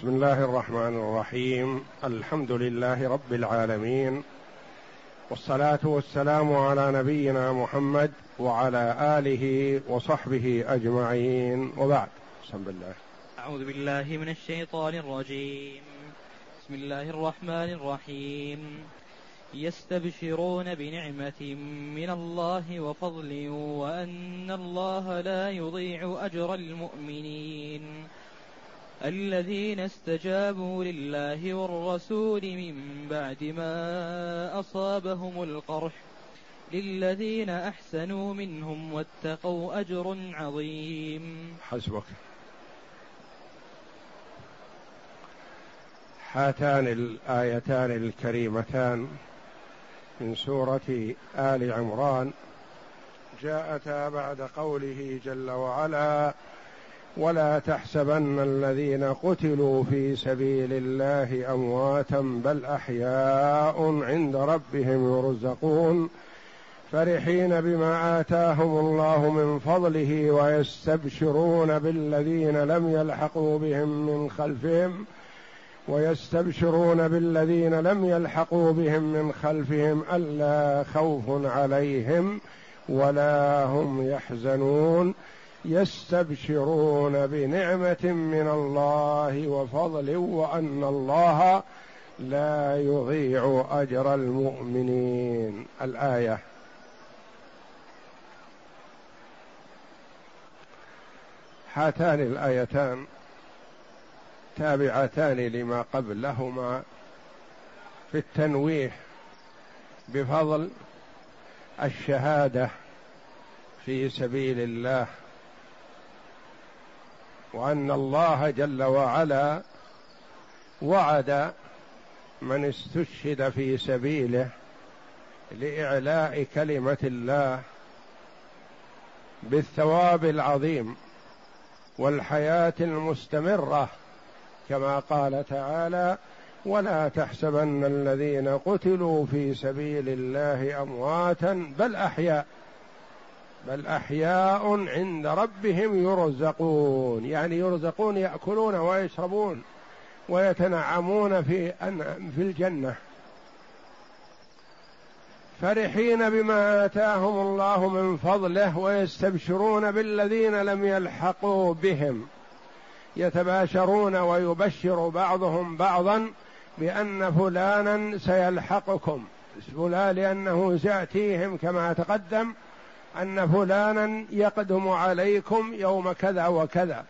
بسم الله الرحمن الرحيم. الحمد لله رب العالمين. والصلاة والسلام على نبينا محمد وعلى آله وصحبه أجمعين. وبعد. بسم الله. أعوذ بالله من الشيطان الرجيم. بسم الله الرحمن الرحيم. يستبشرون بنعمة من الله وفضل وأن الله لا يضيع أجر المؤمنين. الذين استجابوا لله والرسول من بعد ما أصابهم القرح للذين أحسنوا منهم واتقوا أجر عظيم. حسبك. هاتان الآيتان الكريمتان من سورة آل عمران. جاءتا بعد قوله جل وعلا ولا تحسبن الذين قتلوا في سبيل الله أمواتا بل أحياء عند ربهم يرزقون. فرحين بما آتاهم الله من فضله ويستبشرون بالذين لم يلحقوا بهم من خلفهم ويستبشرون بالذين لم يلحقوا بهم من خلفهم ألا خوف عليهم ولا هم يحزنون. يستبشرون بنعمة من الله وفضل وأن الله لا يضيع أجر المؤمنين. الآية. هاتان الآيتان تابعتان لما قبلهما في التنويه بفضل الشهادة في سبيل الله. وأن الله جل وعلا وعد من استشهد في سبيله لإعلاء كلمة الله بالثواب العظيم والحياة المستمرة كما قال تعالى ولا تحسبن الذين قتلوا في سبيل الله أمواتا بل أحياء بل أحياء عند ربهم يرزقون. يعني يرزقون يأكلون ويشربون ويتنعمون في في الجنة. فرحين بما آتاهم الله من فضله ويستبشرون بالذين لم يلحقوا بهم. يتباشرون ويبشر بعضهم بعضا بأن فلانا سيلحقكم. فلان لأنه سيأتيهم كما تقدم أن فلانا يقدم عليكم يوم كذا وكذا.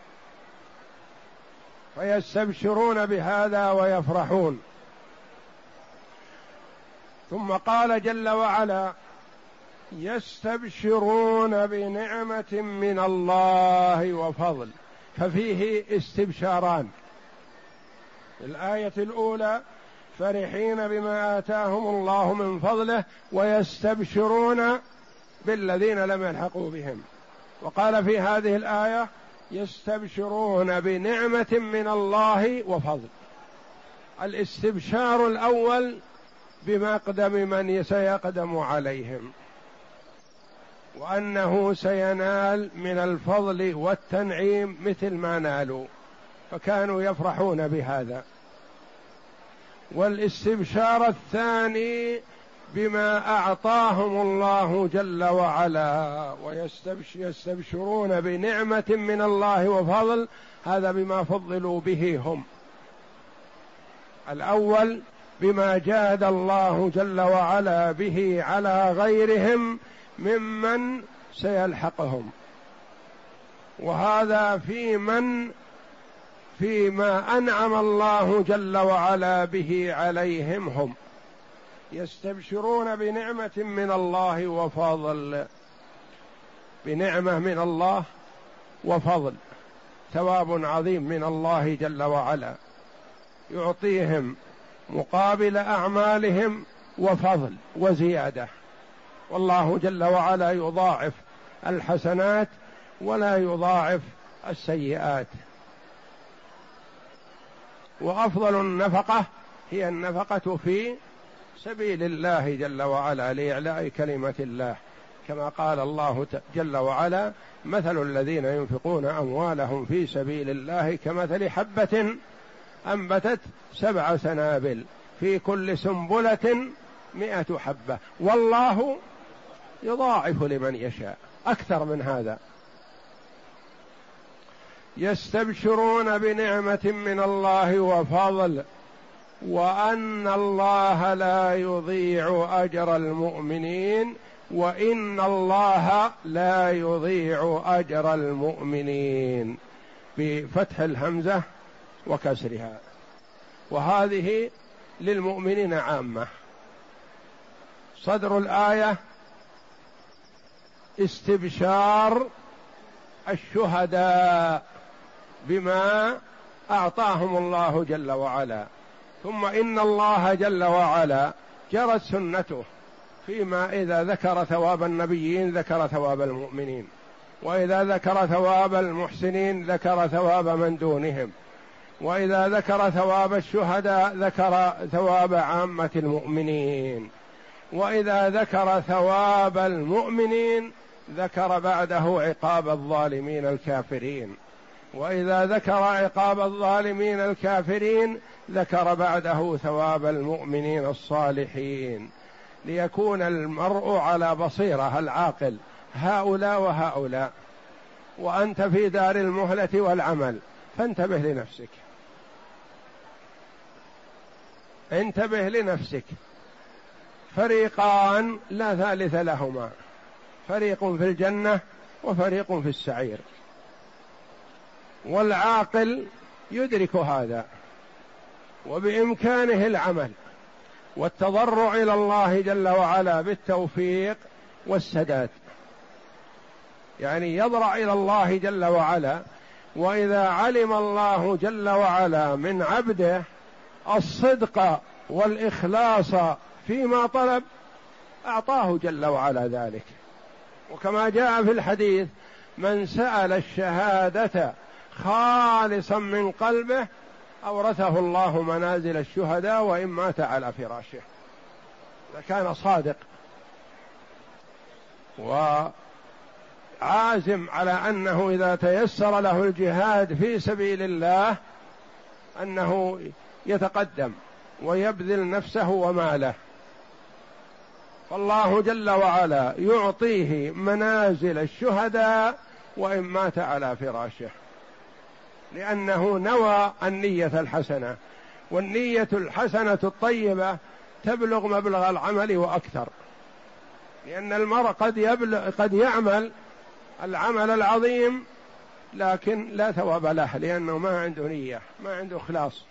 فيستبشرون بهذا ويفرحون. ثم قال جل وعلا يستبشرون بنعمة من الله وفضل. ففيه استبشاران. الآية الأولى فرحين بما آتاهم الله من فضله ويستبشرون بالذين لم يلحقوا بهم. وقال في هذه الآية يستبشرون بنعمة من الله وفضل. الاستبشار الأول بمقدم من سيقدم عليهم. وأنه سينال من الفضل والتنعيم مثل ما نالوا. فكانوا يفرحون بهذا. والاستبشار الثاني بما أعطاهم الله جل وعلا ويستبشرون بنعمة من الله وفضل هذا بما فضلوا به هم. الأول بما جاد الله جل وعلا به على غيرهم ممن سيلحقهم. وهذا في من فيما أنعم الله جل وعلا به عليهم هم. يستبشرون بنعمة من الله وفضل. بنعمة من الله وفضل. ثواب عظيم من الله جل وعلا. يعطيهم مقابل أعمالهم وفضل وزيادة. والله جل وعلا يضاعف الحسنات ولا يضاعف السيئات. وأفضل النفقة هي النفقة في سبيل الله جل وعلا لإعلاء كلمة الله. كما قال الله جل وعلا مثل الذين ينفقون أموالهم في سبيل الله كمثل حبة أنبتت سبع سنابل في كل سنبلة مئة حبة. والله يضاعف لمن يشاء. أكثر من هذا. يستبشرون بنعمة من الله وفضل. وأن الله لا يضيع أجر المؤمنين وإن الله لا يضيع أجر المؤمنين. بفتح الهمزة وكسرها. وهذه للمؤمنين عامة. صدر الآية استبشار الشهداء بما أعطاهم الله جل وعلا. ثم إن الله جل وعلا جرت سنته فيما إذا ذكر ثواب النبيين ذكر ثواب المؤمنين وإذا ذكر ثواب المحسنين ذكر ثواب من دونهم وإذا ذكر ثواب الشهداء ذكر ثواب عامة المؤمنين وإذا ذكر ثواب المؤمنين ذكر بعده عقاب الظالمين الكافرين. وإذا ذكر عقاب الظالمين الكافرين ذكر بعده ثواب المؤمنين الصالحين. ليكون المرء على بصيرة العاقل. هؤلاء وهؤلاء. وأنت في دار المهلة والعمل. فانتبه لنفسك. انتبه لنفسك. فريقان لا ثالث لهما. فريق في الجنة وفريق في السعير. والعاقل يدرك هذا وبإمكانه العمل والتضرع إلى الله جل وعلا بالتوفيق والسداد. يعني يضرع إلى الله جل وعلا وإذا علم الله جل وعلا من عبده الصدق والإخلاص فيما طلب أعطاه جل وعلا ذلك. وكما جاء في الحديث من سأل الشهادة خالصا من قلبه أورثه الله منازل الشهداء وإن مات على فراشه. إذا كان صادق وعازم على أنه إذا تيسر له الجهاد في سبيل الله أنه يتقدم ويبذل نفسه وماله. فالله جل وعلا يعطيه منازل الشهداء وإن مات على فراشه. لأنه نوى النية الحسنة والنية الحسنة الطيبة تبلغ مبلغ العمل وأكثر. لأن المرء قد يبلغ قد يعمل العمل العظيم لكن لا ثواب له لأنه ما عنده نية ما عنده إخلاص.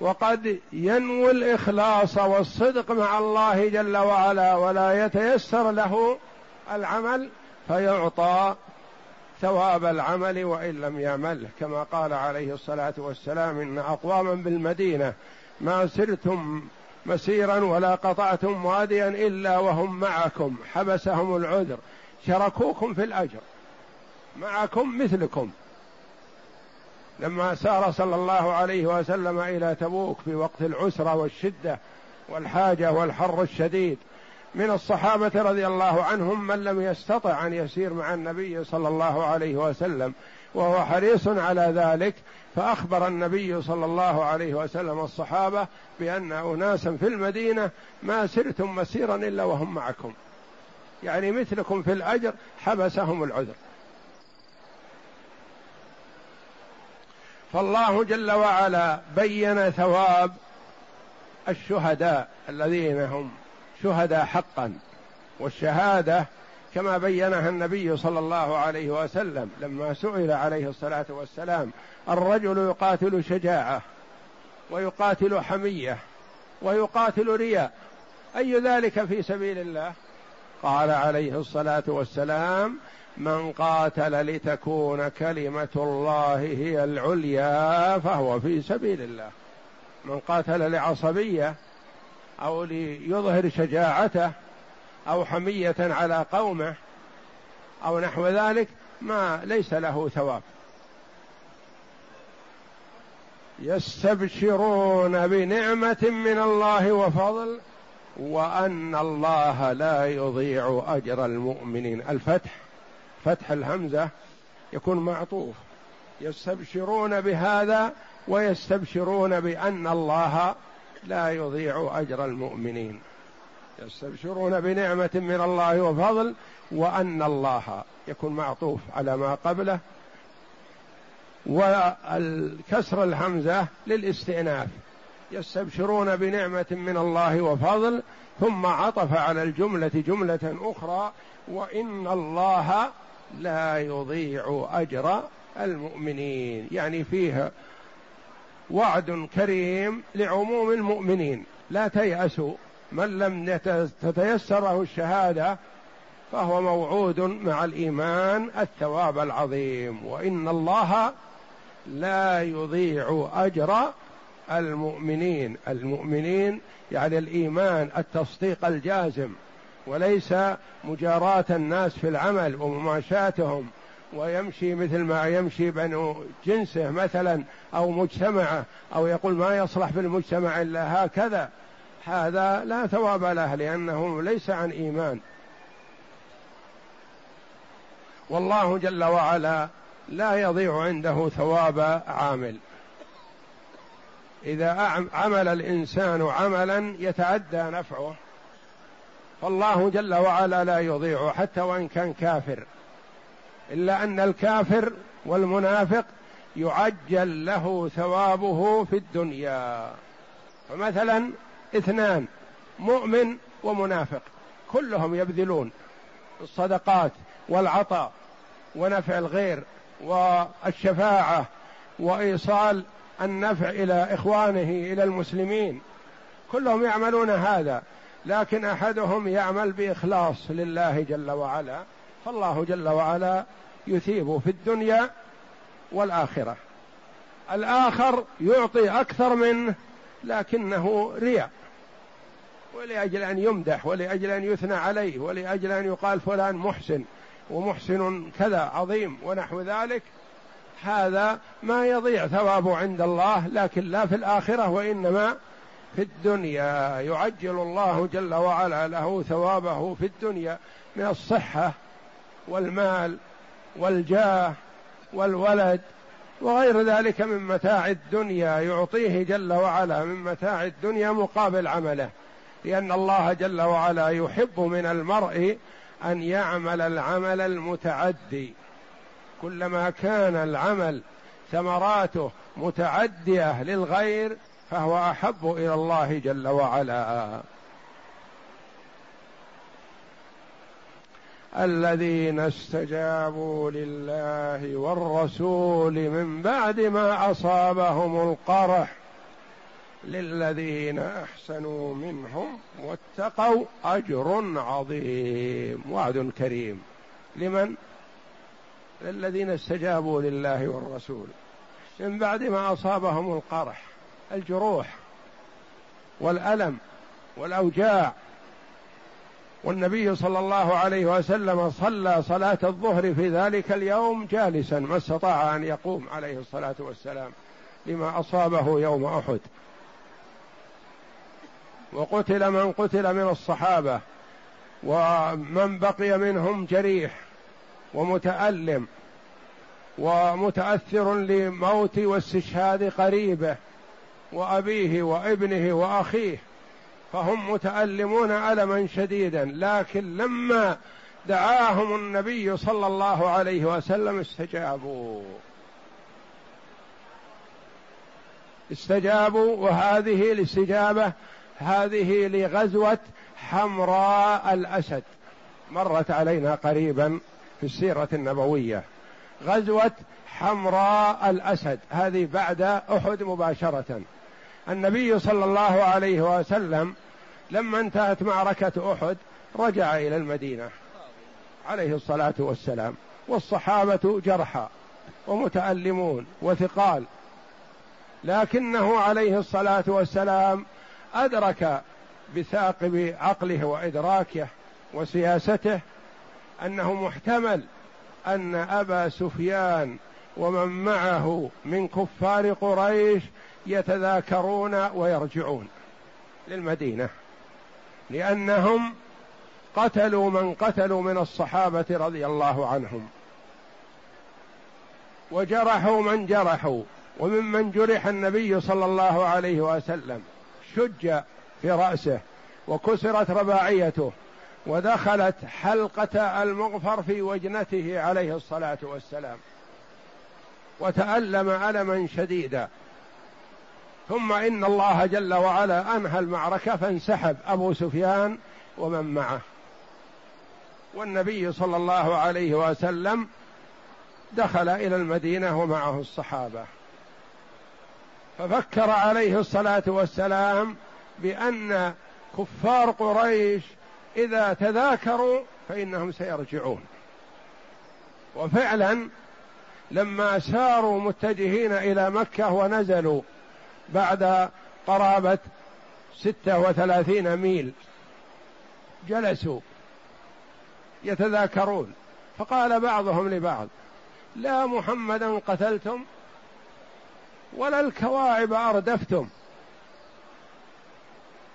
وقد ينوي الإخلاص والصدق مع الله جل وعلا ولا يتيسر له العمل فيعطى ثواب العمل وإن لم يعمله كما قال عليه الصلاة والسلام إن أقواما بالمدينة ما سرتم مسيرا ولا قطعتم واديا إلا وهم معكم. حبسهم العذر. شركوكم في الأجر. معكم مثلكم. لما سار صلى الله عليه وسلم إلى تبوك في وقت العسرة والشدة والحاجة والحر الشديد من الصحابة رضي الله عنهم من لم يستطع أن يسير مع النبي صلى الله عليه وسلم وهو حريص على ذلك فأخبر النبي صلى الله عليه وسلم الصحابة بأن أناسا في المدينة ما سرتم مسيرا إلا وهم معكم. يعني مثلكم في الأجر حبسهم العذر. فالله جل وعلا بين ثواب الشهداء الذين هم شهداء حقا. والشهادة كما بينها النبي صلى الله عليه وسلم لما سئل عليه الصلاة والسلام الرجل يقاتل شجاعة ويقاتل حمية ويقاتل رياء أي ذلك في سبيل الله؟ قال عليه الصلاة والسلام من قاتل لتكون كلمة الله هي العليا فهو في سبيل الله. من قاتل لعصبية أو ليظهر شجاعته أو حمية على قومه أو نحو ذلك ما ليس له ثواب. يستبشرون بنعمة من الله وفضل وأن الله لا يضيع أجر المؤمنين. الفتح فتح الهمزة يكون معطوف. يستبشرون بهذا ويستبشرون بأن الله لا يضيع أجر المؤمنين. يستبشرون بنعمة من الله وفضل وأن الله يكون معطوف على ما قبله والكسر الهمزة للاستئناف. يستبشرون بنعمة من الله وفضل ثم عطف على الجملة جملة أخرى وإن الله لا يضيع أجر المؤمنين. يعني فيه وعد كريم لعموم المؤمنين. لا تيأسوا. من لم تتيسره الشهادة فهو موعود مع الإيمان الثواب العظيم. وإن الله لا يضيع أجر المؤمنين. المؤمنين يعني الإيمان التصديق الجازم وليس مجاراة الناس في العمل ومماشاتهم. ويمشي مثل ما يمشي بنو جنسه مثلا أو مجتمعه أو يقول ما يصلح في المجتمع إلا هكذا. هذا لا ثواب له لأنه ليس عن إيمان. والله جل وعلا لا يضيع عنده ثواب عامل. إذا عمل الإنسان عملا يتعدى نفعه. فالله جل وعلا لا يضيع حتى وإن كان كافر. إلا أن الكافر والمنافق يعجل له ثوابه في الدنيا. فمثلا اثنان مؤمن ومنافق كلهم يبذلون الصدقات والعطاء ونفع الغير والشفاعة وإيصال النفع إلى إخوانه إلى المسلمين. كلهم يعملون هذا لكن أحدهم يعمل بإخلاص لله جل وعلا. فالله جل وعلا يثيب في الدنيا والآخرة. الآخر يعطي أكثر منه لكنه رياء. ولأجل أن يمدح ولأجل أن يثنى عليه ولأجل أن يقال فلان محسن ومحسن كذا عظيم ونحو ذلك هذا ما يضيع ثوابه عند الله لكن لا في الآخرة وإنما في الدنيا. يعجل الله جل وعلا له ثوابه في الدنيا من الصحة والمال والجاه والولد وغير ذلك من متاع الدنيا يعطيه جل وعلا من متاع الدنيا مقابل عمله لأن الله جل وعلا يحب من المرء أن يعمل العمل المتعدي. كلما كان العمل ثمراته متعدية للغير فهو أحب إلى الله جل وعلا. الذين استجابوا لله والرسول من بعد ما أصابهم القرح للذين أحسنوا منهم واتقوا أجر عظيم. وعد كريم. لمن؟ للذين استجابوا لله والرسول من بعد ما أصابهم القرح. الجروح والألم والأوجاع والنبي صلى الله عليه وسلم صلى صلاة الظهر في ذلك اليوم جالسا ما استطاع أن يقوم عليه الصلاة والسلام لما أصابه يوم أحد. وقتل من قتل من الصحابة ومن بقي منهم جريح ومتألم ومتأثر لموت واستشهاد قريبه وأبيه وابنه وأخيه. فهم متألمون ألما شديدا لكن لما دعاهم النبي صلى الله عليه وسلم استجابوا. استجابوا وهذه الاستجابة هذه لغزوة حمراء الأسد. مرت علينا قريبا في السيرة النبوية. غزوة حمراء الأسد هذه بعد أحد مباشرة. النبي صلى الله عليه وسلم لما انتهت معركة أحد رجع إلى المدينة. عليه الصلاة والسلام. والصحابة جرحى ومتألمون وثقال. لكنه عليه الصلاة والسلام أدرك بثاقب عقله وإدراكه وسياسته أنه محتمل أن أبا سفيان ومن معه من كفار قريش يتذاكرون ويرجعون للمدينة. لأنهم قتلوا من قتلوا من الصحابة رضي الله عنهم. وجرحوا من جرحوا وممن جرح النبي صلى الله عليه وسلم شج في رأسه وكسرت رباعيته ودخلت حلقة المغفر في وجنته عليه الصلاة والسلام. وتألم ألما شديدا. ثم إن الله جل وعلا أنهى المعركة فانسحب أبو سفيان ومن معه. والنبي صلى الله عليه وسلم دخل إلى المدينة ومعه الصحابة. ففكر عليه الصلاة والسلام بأن كفار قريش إذا تذاكروا فإنهم سيرجعون. وفعلا لما ساروا متجهين إلى مكة ونزلوا بعد قرابة ستة وثلاثين ميل. جلسوا يتذاكرون. فقال بعضهم لبعض لا محمدا قتلتم ولا الكواعب أردفتم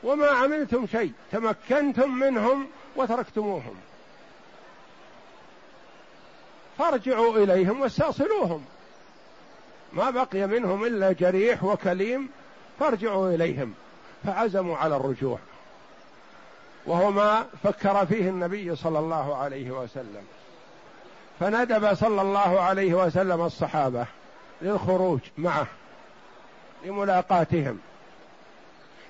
وما عملتم شيء تمكنتم منهم وتركتموهم. فارجعوا إليهم واستأصلوهم. ما بقي منهم إلا جريح وكليم فارجعوا إليهم فعزموا على الرجوع. وهو ما فكر فيه النبي صلى الله عليه وسلم. فندب صلى الله عليه وسلم الصحابة للخروج معه لملاقاتهم.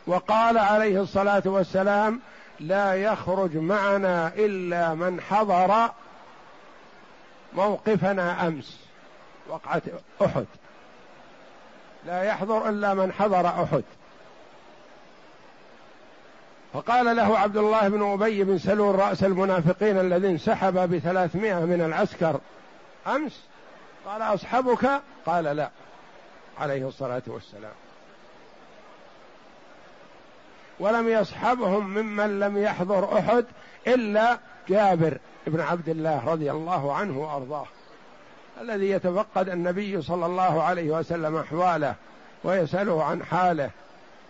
وقال عليه الصلاة والسلام لا يخرج معنا إلا من حضر موقفنا أمس. وقعه أحد. لا يحضر إلا من حضر أحد. فقال له عبد الله بن أبي بن سلول رأس المنافقين الذي انسحب بثلاثمائة من العسكر أمس؟ قال أصحبك؟ قال لا عليه الصلاة والسلام. ولم يصحبهم ممن لم يحضر أحد إلا جابر بن عبد الله رضي الله عنه وأرضاه. الذي يتفقد النبي صلى الله عليه وسلم أحواله ويسأله عن حاله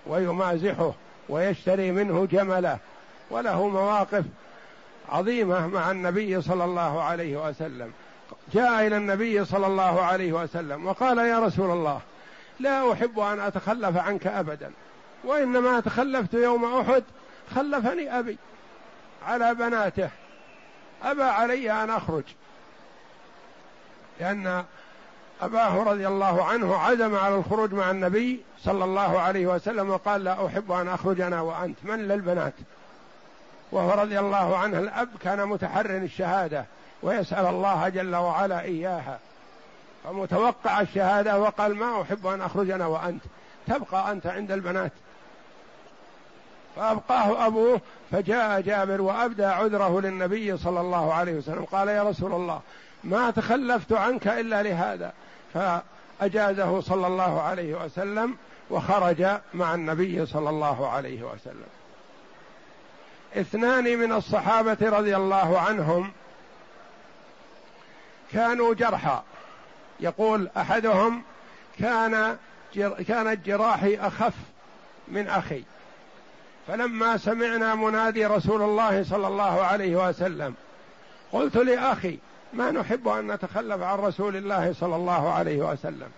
ويمازحه ويشتري منه جمله وله مواقف عظيمة مع النبي صلى الله عليه وسلم. جاء إلى النبي صلى الله عليه وسلم وقال يا رسول الله لا أحب أن أتخلف عنك ابدا وإنما تخلفت يوم أحد خلفني أبي على بناته أبى علي أن أخرج. لأن أباه رضي الله عنه عزم على الخروج مع النبي صلى الله عليه وسلم وقال لا أحب أن اخرج أنا وأنت من للبنات. وهو رضي الله عنه الأب كان متحرن الشهادة ويسأل الله جل وعلا إياها. فمتوقع الشهادة وقال ما أحب أن اخرج أنا وأنت تبقى أنت عند البنات. فأبقاه أبوه فجاء جابر وأبدى عذره للنبي صلى الله عليه وسلم. قال يا رسول الله ما تخلفت عنك إلا لهذا. فأجازه صلى الله عليه وسلم وخرج مع النبي صلى الله عليه وسلم. اثنان من الصحابة رضي الله عنهم كانوا جرحى. يقول أحدهم كان كانت جراحي أخف من أخي. فلما سمعنا منادي رسول الله صلى الله عليه وسلم قلت لأخي ما نحب أن نتخلف عن رسول الله صلى الله عليه وسلم.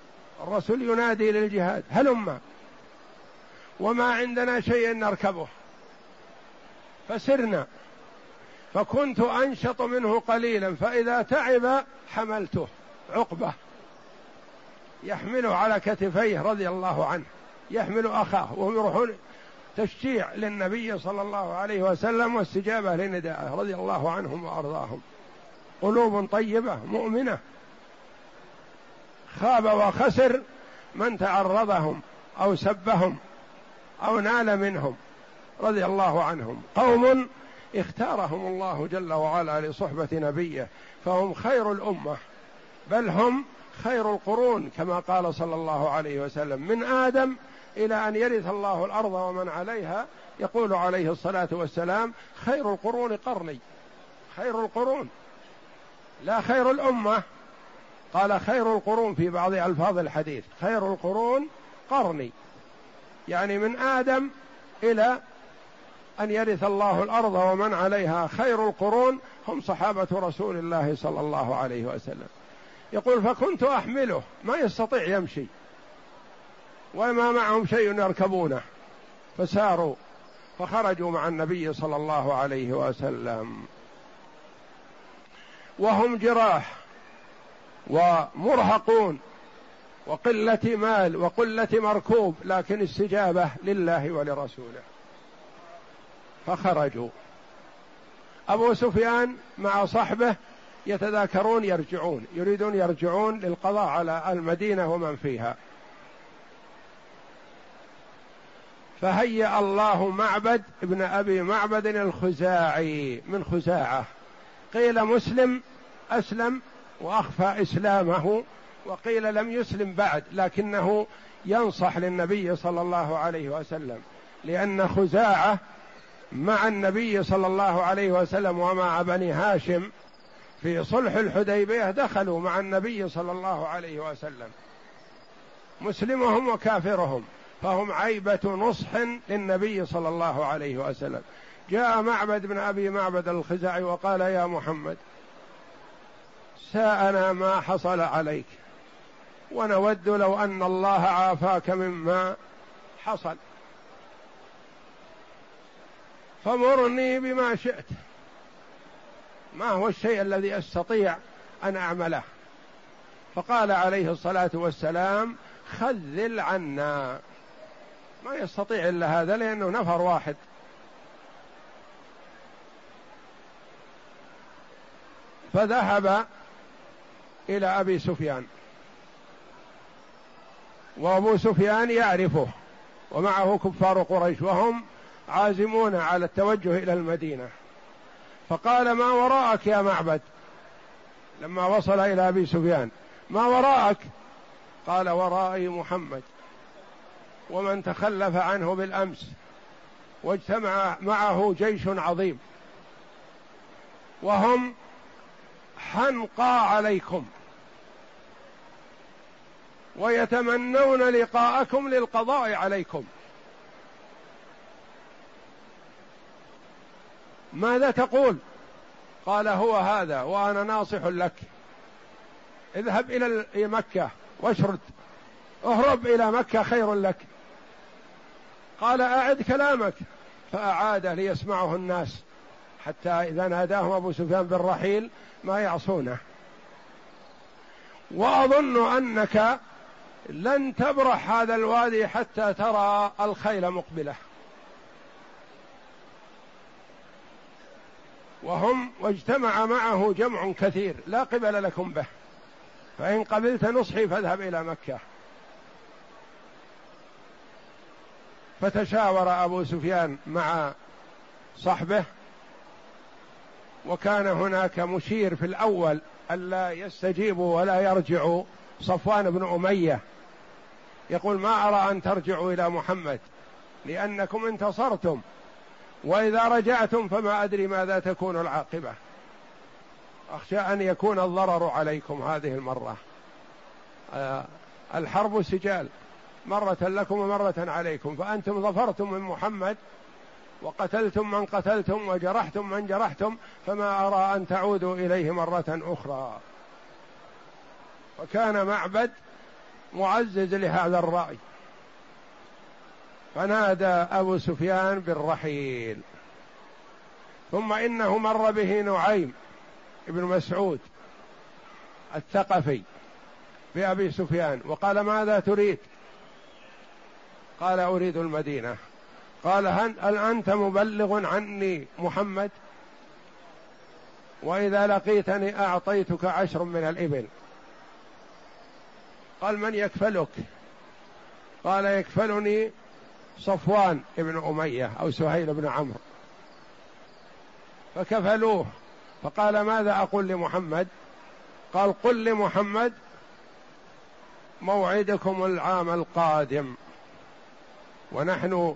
الرسول ينادي للجهاد هلم. وما عندنا شيء نركبه. فسرنا. فكنت أنشط منه قليلا فإذا تعب حملته. عقبة. يحمله على كتفيه رضي الله عنه. يحمل أخاه. وهم يروحون تشجيع للنبي صلى الله عليه وسلم واستجابة لندائه رضي الله عنهم وأرضاهم. قلوب طيبة مؤمنة. خاب وخسر من تعرضهم أو سبهم أو نال منهم رضي الله عنهم. قوم اختارهم الله جل وعلا لصحبة نبيه فهم خير الأمة بل هم خير القرون كما قال صلى الله عليه وسلم. من آدم إلى أن يرث الله الأرض ومن عليها يقول عليه الصلاة والسلام خير القرون قرني خير القرون. لا خير الأمة. قال خير القرون في بعض ألفاظ الحديث. خير القرون قرني. يعني من آدم إلى أن يرث الله الأرض ومن عليها خير القرون هم صحابة رسول الله صلى الله عليه وسلم. يقول فكنت أحمله. ما يستطيع يمشي. وما معهم شيء يركبونه. فساروا. فخرجوا مع النبي صلى الله عليه وسلم. وهم جراح ومرهقون وقلة مال وقلة مركوب لكن استجابة لله ولرسوله. فخرجوا. أبو سفيان مع صحبه يتذاكرون يرجعون يريدون يرجعون للقضاء على المدينة ومن فيها. فهيأ الله معبد ابن أبي معبد الخزاعي من خزاعة. قيل مسلم أسلم وأخفى إسلامه وقيل لم يسلم بعد لكنه ينصح للنبي صلى الله عليه وسلم لأن خزاعة مع النبي صلى الله عليه وسلم ومع بني هاشم في صلح الحديبية دخلوا مع النبي صلى الله عليه وسلم مسلمهم وكافرهم فهم عيبة نصح للنبي صلى الله عليه وسلم. جاء معبد بن أبي معبد الخزاعي وقال يا محمد ساءنا ما حصل عليك ونود لو أن الله عافاك مما حصل. فمرني بما شئت ما هو الشيء الذي أستطيع أن أعمله؟ فقال عليه الصلاة والسلام خذل عنا. ما يستطيع إلا هذا لأنه نفر واحد. فذهب إلى أبي سفيان. وأبو سفيان يعرفه ومعه كفار قريش وهم عازمون على التوجه إلى المدينة. فقال ما وراءك يا معبد؟ لما وصل إلى أبي سفيان ما وراءك؟ قال ورائي محمد. ومن تخلف عنه بالأمس واجتمع معه جيش عظيم. وهم حنقى عليكم ويتمنون لقاءكم للقضاء عليكم. ماذا تقول؟ قال هو هذا وأنا ناصح لك. اذهب إلى مكة واشرد. اهرب إلى مكة خير لك. قال أعد كلامك. فاعاده ليسمعه الناس. حتى إذا ناداهم أبو سفيان بالرحيل ما يعصونه. وأظن أنك لن تبرح هذا الوادي حتى ترى الخيل مقبلة. وهم واجتمع معه جمع كثير لا قبل لكم به. فإن قبلت نصحي فاذهب إلى مكة. فتشاور أبو سفيان مع صحبه وكان هناك مشير في الأول ألا يستجيبوا ولا يرجعوا صفوان بن أمية. يقول ما أرى أن ترجعوا إلى محمد لأنكم انتصرتم وإذا رجعتم فما أدري ماذا تكون العاقبة. أخشى أن يكون الضرر عليكم هذه المرة. آه، الحرب سجال مرة لكم ومرة عليكم. فأنتم ظفرتم من محمد وقتلتم من قتلتم وجرحتم من جرحتم فما أرى أن تعودوا إليه مرة أخرى. وكان معبد معزز لهذا الرأي. فنادى أبو سفيان بالرحيل. ثم إنه مر به نعيم بن مسعود الثقفي بأبي سفيان وقال ماذا تريد؟ قال أريد المدينة. قال هل أنت مبلغ عني محمد؟ وإذا لقيتني أعطيتك عشر من الإبل. قال من يكفلك؟ قال يكفلني صفوان بن أمية أو سهيل بن عمرو. فكفلوه. فقال ماذا أقول لمحمد؟ قال قل لمحمد موعدكم العام القادم. ونحن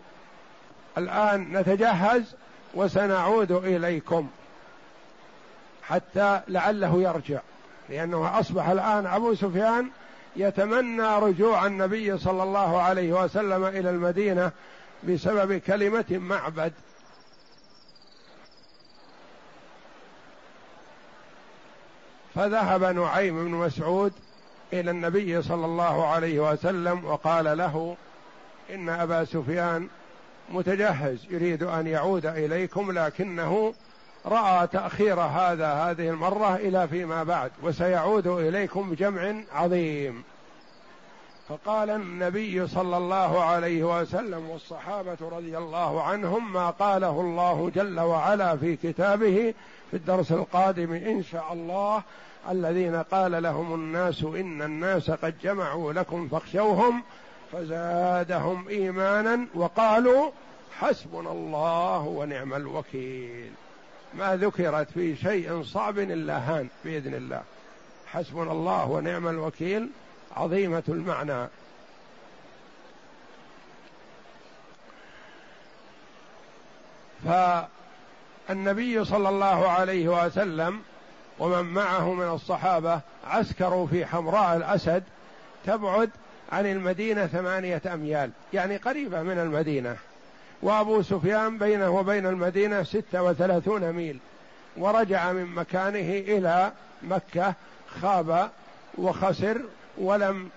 الآن نتجهز وسنعود إليكم حتى لعله يرجع. لأنه أصبح الآن أبو سفيان يتمنى رجوع النبي صلى الله عليه وسلم إلى المدينة بسبب كلمة معبد. فذهب نعيم بن مسعود إلى النبي صلى الله عليه وسلم وقال له إن أبا سفيان متجهز يريد أن يعود إليكم لكنه رأى تأخير هذا هذه المرة إلى فيما بعد وسيعود إليكم بجمع عظيم. فقال النبي صلى الله عليه وسلم والصحابة رضي الله عنهم ما قاله الله جل وعلا في كتابه في الدرس القادم إن شاء الله الذين قال لهم الناس إن الناس قد جمعوا لكم فاخشوهم فزادهم إيمانا وقالوا حسبنا الله ونعم الوكيل. ما ذكرت في شيء صعب إلا هان بإذن الله. حسبنا الله ونعم الوكيل عظيمة المعنى. فالنبي صلى الله عليه وسلم ومن معه من الصحابة عسكروا في حمراء الأسد تبعد عن المدينة ثمانية أميال يعني قريبة من المدينة. وأبو سفيان بينه وبين المدينة ستة وثلاثون ميل. ورجع من مكانه إلى مكة خاب وخسر ولم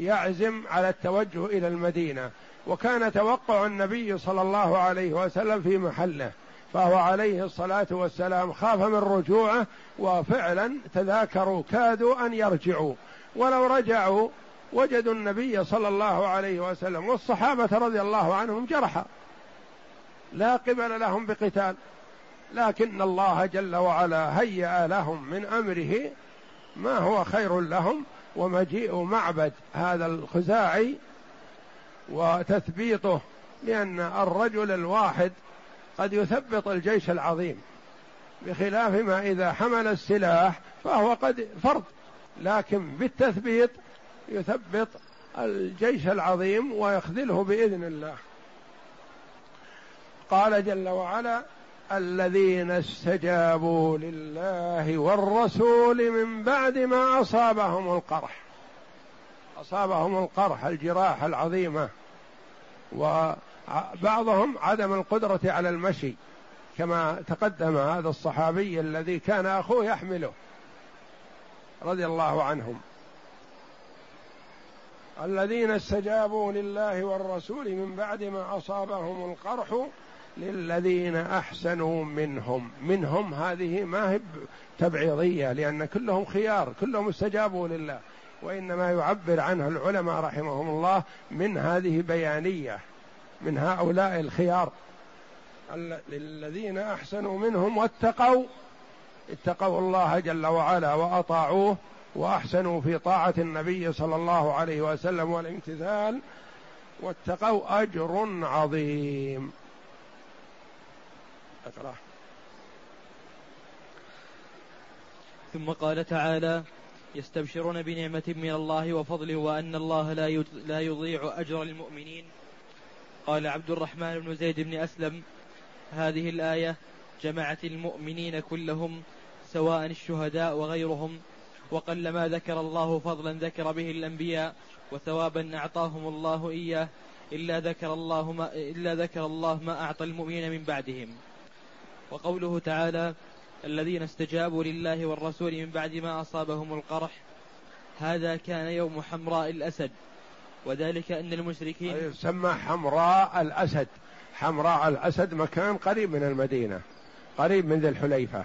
يعزم على التوجه إلى المدينة. وكان توقع النبي صلى الله عليه وسلم في محله فهو عليه الصلاة والسلام خاف من رجوعه وفعلا تذاكروا كادوا أن يرجعوا. ولو رجعوا وجدوا النبي صلى الله عليه وسلم والصحابة رضي الله عنهم جرحى لا قبل لهم بقتال. لكن الله جل وعلا هيأ لهم من أمره ما هو خير لهم ومجيء معبد هذا الخزاعي وتثبيطه لأن الرجل الواحد قد يثبط الجيش العظيم بخلاف ما إذا حمل السلاح فهو قد فرد لكن بالتثبيط يثبط الجيش العظيم ويخذله بإذن الله. قال جل وعلا الذين استجابوا لله والرسول من بعد ما أصابهم القرح. أصابهم القرح الجراح العظيمة وبعضهم عدم القدرة على المشي كما تقدم هذا الصحابي الذي كان أخوه يحمله رضي الله عنهم. الذين استجابوا لله والرسول من بعد ما أصابهم القرح للذين أحسنوا منهم. منهم هذه ما هي تبعيضية لأن كلهم خيار كلهم استجابوا لله. وإنما يعبر عنها العلماء رحمهم الله من هذه بيانية من هؤلاء الخيار. للذين أحسنوا منهم واتقوا اتقوا الله جل وعلا وأطاعوه. وأحسنوا في طاعة النبي صلى الله عليه وسلم والامتثال واتقوا أجر عظيم. أقرأ. ثم قال تعالى يستبشرون بنعمة من الله وفضله وأن الله لا لا يضيع أجر المؤمنين. قال عبد الرحمن بن زيد بن أسلم هذه الآية جمعت المؤمنين كلهم سواء الشهداء وغيرهم وقلما ذكر الله فضلا ذكر به الأنبياء وثوابا أعطاهم الله إياه إلا ذكر الله ما إلا ذكر الله ما أعطى المؤمنين من بعدهم. وقوله تعالى الذين استجابوا لله والرسول من بعد ما أصابهم القرح هذا كان يوم حمراء الأسد. وذلك أن المشركين يسمى حمراء الأسد. حمراء الأسد مكان قريب من المدينة قريب من ذي الحليفة.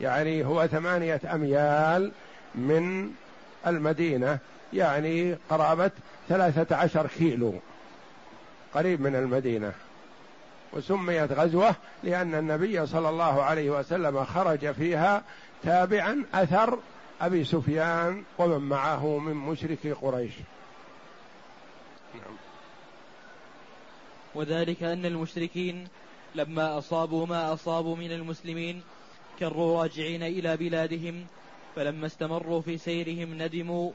يعني هو ثمانية أميال من المدينة يعني قرابة ثلاثة عشر كيلو قريب من المدينة وسميت غزوة لأن النبي صلى الله عليه وسلم خرج فيها تابعا أثر أبي سفيان ومن معه من مشرك قريش نعم. وذلك أن المشركين لما أصابوا ما أصابوا من المسلمين كروا راجعين إلى بلادهم فلما استمروا في سيرهم ندموا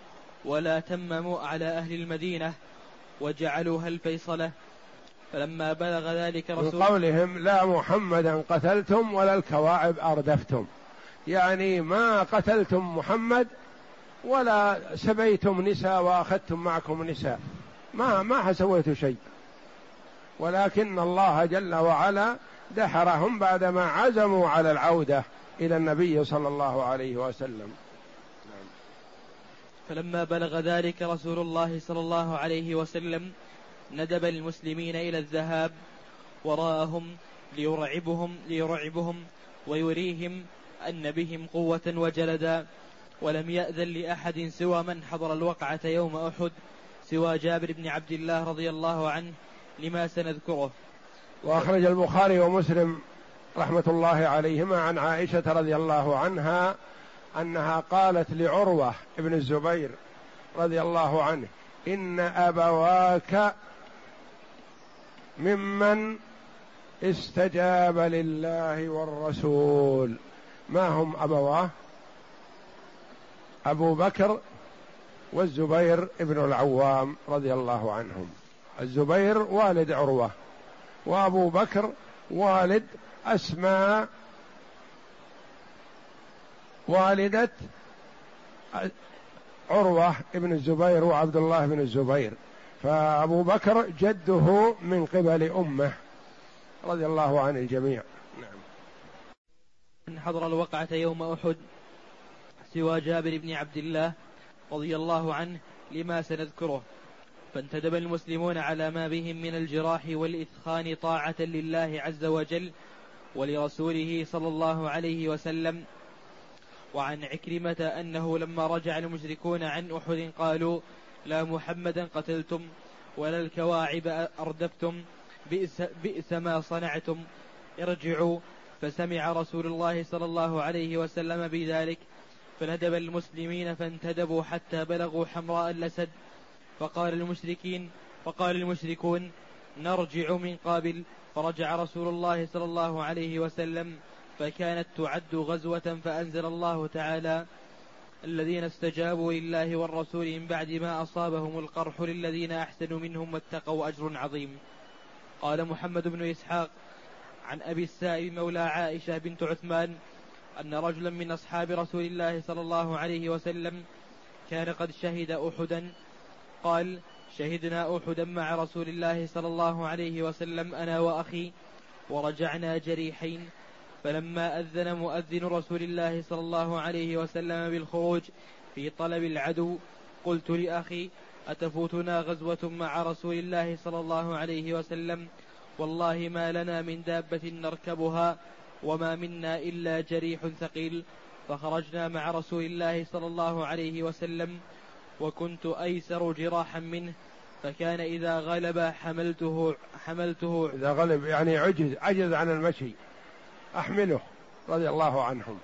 ولا تمموا على أهل المدينة وجعلوها الفيصلة. فلما بلغ ذلك رسول من قولهم لا محمدا قتلتم ولا الكواعب أردفتم. يعني ما قتلتم محمد ولا سبيتم نساء وأخذتم معكم نساء. ما ما سويتوا شيء. ولكن الله جل وعلا دحرهم بعدما عزموا على العودة. إلى النبي صلى الله عليه وسلم. فلما بلغ ذلك رسول الله صلى الله عليه وسلم ندب المسلمين إلى الذهاب وراءهم ليرعبهم ليرعبهم ويريهم أن بهم قوة وجلدا. ولم يأذن لأحد سوى من حضر الوقعة يوم أحد سوى جابر بن عبد الله رضي الله عنه لما سنذكره. وأخرج البخاري ومسلم رحمة الله عليهما عن عائشة رضي الله عنها أنها قالت لعروة بن الزبير رضي الله عنه إن أبواك ممن استجاب لله والرسول. ما هم أبواه أبو بكر والزبير ابن العوام رضي الله عنهم الزبير والد عروة وأبو بكر والد أسماء والدة عروة ابن الزبير وعبد الله بن الزبير. فأبو بكر جده من قبل أمه. رضي الله عن الجميع. نعم. حضر الوقعة يوم أحد سوى جابر بن عبد الله رضي الله عنه لما سنذكره. فانتدب المسلمون على ما بهم من الجراح والإثخان طاعة لله عز وجل ولرسوله صلى الله عليه وسلم. وعن عكرمة أنه لما رجع المشركون عن أحد قالوا لا محمدا قتلتم ولا الكواعب أردفتم بئس, بئس ما صنعتم ارجعوا. فسمع رسول الله صلى الله عليه وسلم بذلك فندب المسلمين فانتدبوا حتى بلغوا حمراء الأسد. فقال المشركين فقال المشركون نرجع من قابل فرجع رسول الله صلى الله عليه وسلم فكانت تعد غزوة فأنزل الله تعالى الذين استجابوا لله والرسول من بعد ما أصابهم القرح للذين أحسنوا منهم واتقوا أجر عظيم. قال محمد بن إسحاق عن أبي السائب مولى عائشة بنت عثمان أن رجلا من أصحاب رسول الله صلى الله عليه وسلم كان قد شهد أحدا. قال شهدنا أحدا مع رسول الله صلى الله عليه وسلم أنا وأخي ورجعنا جريحين. فلما أذن مؤذن رسول الله صلى الله عليه وسلم بالخروج في طلب العدو قلت لأخي أتفوتنا غزوة مع رسول الله صلى الله عليه وسلم؟ والله ما لنا من دابة نركبها وما منا إلا جريح ثقيل. فخرجنا مع رسول الله صلى الله عليه وسلم وكنت أيسر جراحا منه فكان إذا غلب حملته حملته إذا غلب يعني عجز عجز عن المشي. أحمله رضي الله عنهم.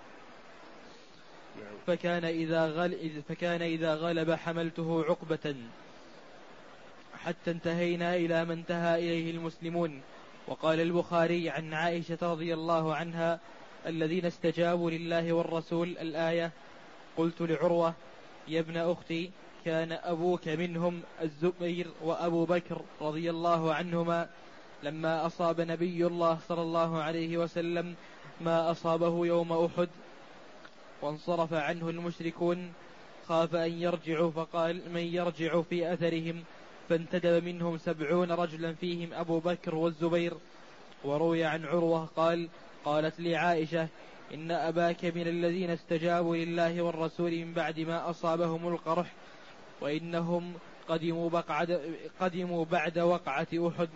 فكان إذا غل فكان إذا غلب حملته عقبة. حتى انتهينا إلى ما انتهى إليه المسلمون. وقال البخاري عن عائشة رضي الله عنها الذين استجابوا لله والرسول الآية قلت لعروة يا ابن أختي كان أبوك منهم الزبير وأبو بكر رضي الله عنهما لما أصاب نبي الله صلى الله عليه وسلم ما أصابه يوم أحد وانصرف عنه المشركون خاف أن يرجعوا فقال من يرجع في أثرهم؟ فانتدب منهم سبعون رجلا فيهم أبو بكر والزبير. وروي عن عروة قال قالت لي عائشة إن أباك من الذين استجابوا لله والرسول من بعد ما أصابهم القرح وإنهم قدموا, بقعد قدموا بعد وقعة أحد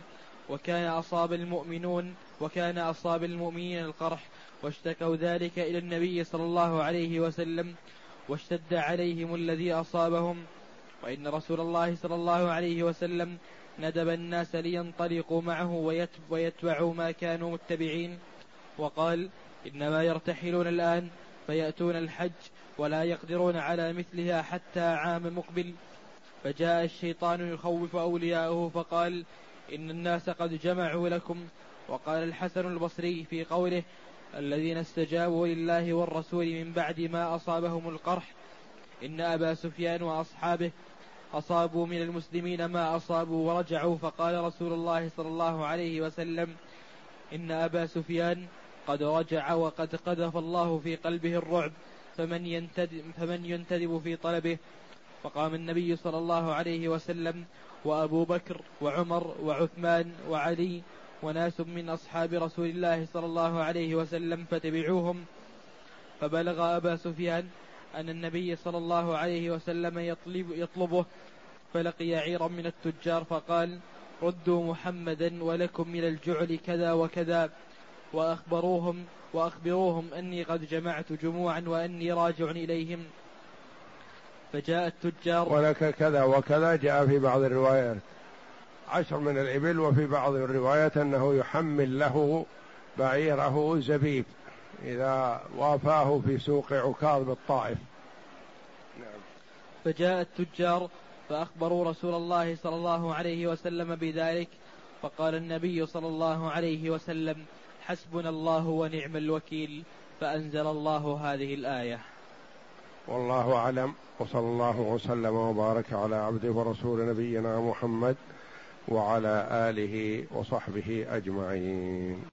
وكان أصاب المؤمنون وكان أصاب المؤمنين القرح واشتكوا ذلك إلى النبي صلى الله عليه وسلم واشتد عليهم الذي أصابهم. وإن رسول الله صلى الله عليه وسلم ندب الناس لينطلقوا معه ويتبعوا ما كانوا متبعين وقال إنما يرتحلون الآن فيأتون الحج ولا يقدرون على مثلها حتى عام مقبل. فجاء الشيطان يخوف أولياءه فقال إن الناس قد جمعوا لكم. وقال الحسن البصري في قوله الذين استجابوا لله والرسول من بعد ما أصابهم القرح إن أبا سفيان وأصحابه أصابوا من المسلمين ما أصابوا ورجعوا. فقال رسول الله صلى الله عليه وسلم إن أبا سفيان قد رجع وقد قذف الله في قلبه الرعب فمن ينتدب, فمن ينتدب في طلبه. فقام النبي صلى الله عليه وسلم وأبو بكر وعمر وعثمان وعلي وناس من أصحاب رسول الله صلى الله عليه وسلم فتبعوهم فبلغ أبا سفيان أن النبي صلى الله عليه وسلم يطلب يطلبه فلقي عيرا من التجار فقال ردوا محمدا ولكم من الجعل كذا وكذا. وأخبروهم وأخبروهم أني قد جمعت جموعا وأني راجع إليهم. فجاء التجار ولك كذا وكذا جاء في بعض الروايات عشر من الإبل وفي بعض الروايات أنه يحمل له بعيره زبيب إذا وافاه في سوق عكاظ بالطائف. نعم. فجاء التجار فأخبروا رسول الله صلى الله عليه وسلم بذلك. فقال النبي صلى الله عليه وسلم حسبنا الله ونعم الوكيل فأنزل الله هذه الآية. والله أعلم وصلى الله وسلم وبارك على عبده ورسول نبينا محمد وعلى آله وصحبه أجمعين.